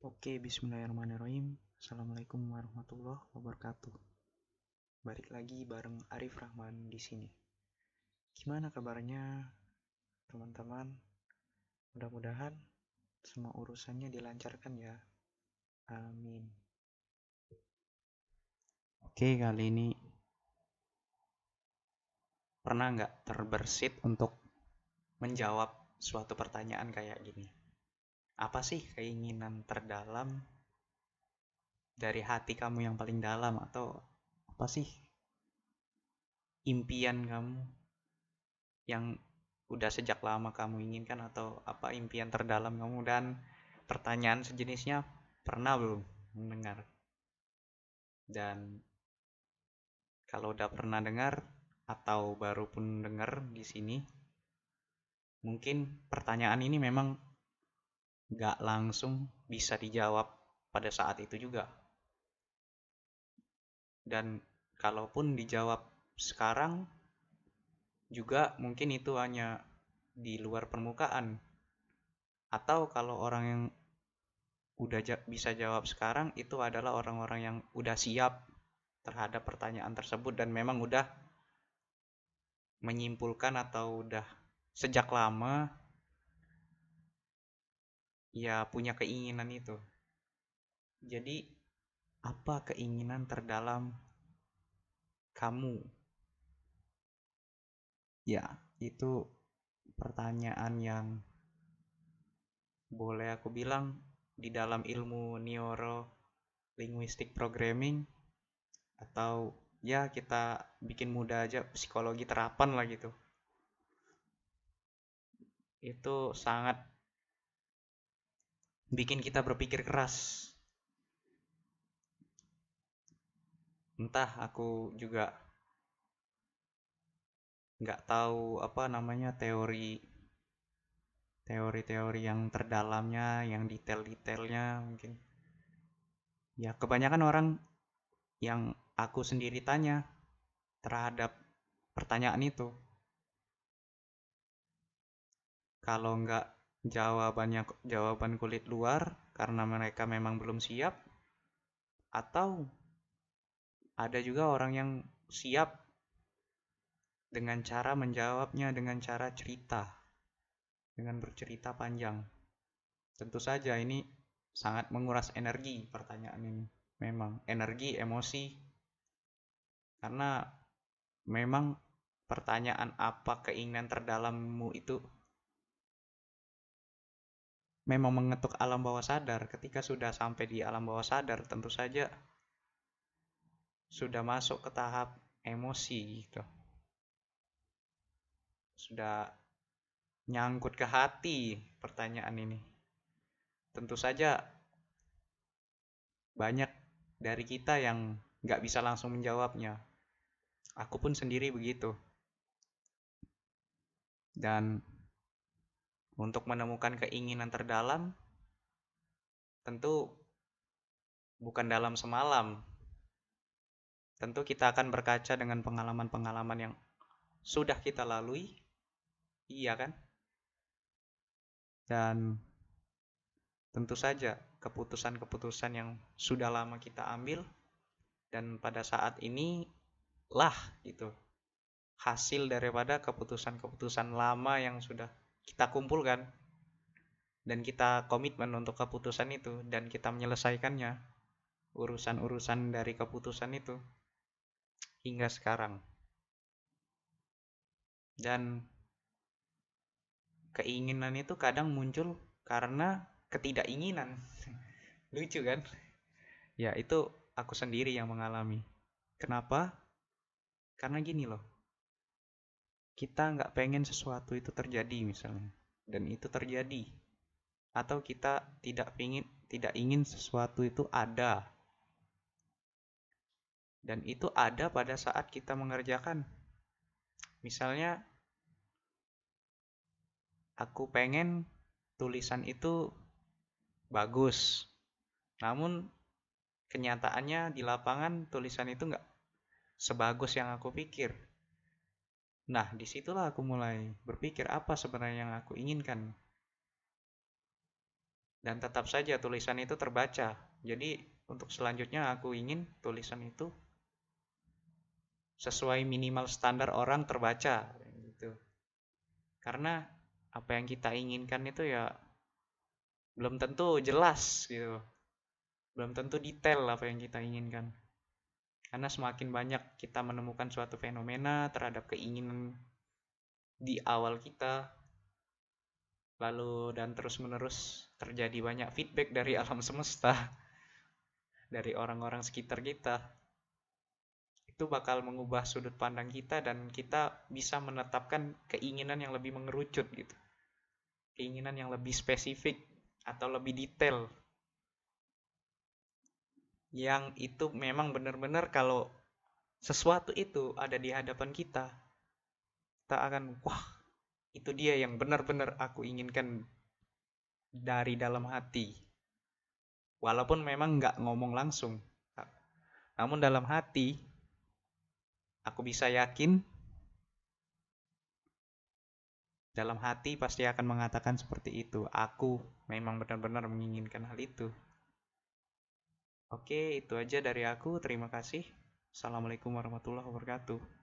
Oke, bismillahirrahmanirrahim. Assalamualaikum warahmatullahi wabarakatuh. Balik lagi bareng Arif Rahman di sini. Gimana kabarnya, teman-teman? Mudah-mudahan semua urusannya dilancarkan ya. Amin. Oke, kali ini pernah nggak terbersit untuk menjawab suatu pertanyaan kayak gini? Apa sih keinginan terdalam dari hati kamu yang paling dalam? Atau apa sih impian kamu yang udah sejak lama kamu inginkan? Atau apa impian terdalam kamu? Dan pertanyaan sejenisnya pernah belum mendengar? Dan kalau udah pernah dengar atau baru pun dengar di sini mungkin pertanyaan ini memang nggak langsung bisa dijawab pada saat itu juga. Dan kalaupun dijawab sekarang, juga mungkin itu hanya di luar permukaan. Atau kalau orang yang udah bisa jawab sekarang, itu adalah orang-orang yang udah siap terhadap pertanyaan tersebut dan memang udah menyimpulkan atau udah sejak lama ya punya keinginan itu. Jadi apa keinginan terdalam kamu? Ya, itu pertanyaan yang boleh aku bilang di dalam ilmu neuro linguistic programming atau ya kita bikin mudah aja psikologi terapan lah gitu. Itu sangat bikin kita berpikir keras. Entah aku juga nggak tahu apa namanya teori teori-teori yang terdalamnya, yang detail-detailnya mungkin. Ya kebanyakan orang yang aku sendiri tanya terhadap pertanyaan itu. Kalau nggak jawabannya jawaban kulit luar karena mereka memang belum siap? Atau ada juga orang yang siap dengan cara menjawabnya dengan cara cerita dengan bercerita panjang? Tentu saja ini sangat menguras energi pertanyaan ini. Memang energi emosi. Karena memang pertanyaan apa keinginan terdalammu itu memang mengetuk alam bawah sadar. Ketika sudah sampai di alam bawah sadar, tentu saja sudah masuk ke tahap emosi gitu. Sudah nyangkut ke hati pertanyaan ini. Tentu saja banyak dari kita yang nggak bisa langsung menjawabnya. Aku pun sendiri begitu. Dan untuk menemukan keinginan terdalam, tentu bukan dalam semalam. Tentu kita akan berkaca dengan pengalaman-pengalaman yang sudah kita lalui, iya kan? Dan tentu saja keputusan-keputusan yang sudah lama kita ambil dan pada saat ini lah itu hasil daripada keputusan-keputusan lama yang sudah kita kumpulkan dan kita komitmen untuk keputusan itu dan kita menyelesaikannya urusan-urusan dari keputusan itu hingga sekarang. Dan keinginan itu kadang muncul karena ketidakinginan. Lucu kan? Ya itu aku sendiri yang mengalami. Kenapa? Karena gini loh kita nggak pengen sesuatu itu terjadi misalnya dan itu terjadi. Atau kita tidak ingin tidak ingin sesuatu itu ada. Dan itu ada pada saat kita mengerjakan. Misalnya aku pengen tulisan itu bagus namun kenyataannya di lapangan tulisan itu nggak sebagus yang aku pikir Nah, di situlah aku mulai berpikir apa sebenarnya yang aku inginkan. dan tetap saja tulisan itu terbaca. Jadi untuk selanjutnya aku ingin tulisan itu sesuai minimal standar orang terbaca gitu. Karena apa yang kita inginkan itu ya belum tentu jelas gitu. Belum tentu detail apa yang kita inginkan. Karena semakin banyak kita menemukan suatu fenomena terhadap keinginan di awal kita, lalu dan terus-menerus terjadi banyak feedback dari alam semesta, dari orang-orang sekitar kita. Itu bakal mengubah sudut pandang kita dan kita bisa menetapkan keinginan yang lebih mengerucut gitu. Keinginan yang lebih spesifik atau lebih detail. Yang itu memang benar-benar kalau sesuatu itu ada di hadapan kita, kita akan wah itu dia yang benar-benar aku inginkan dari dalam hati. Walaupun memang nggak ngomong langsung. Namun dalam hati, aku bisa yakin dalam hati pasti akan mengatakan seperti itu. Aku memang benar-benar menginginkan hal itu. Oke, itu aja dari aku. Terima kasih. Assalamualaikum warahmatullahi wabarakatuh.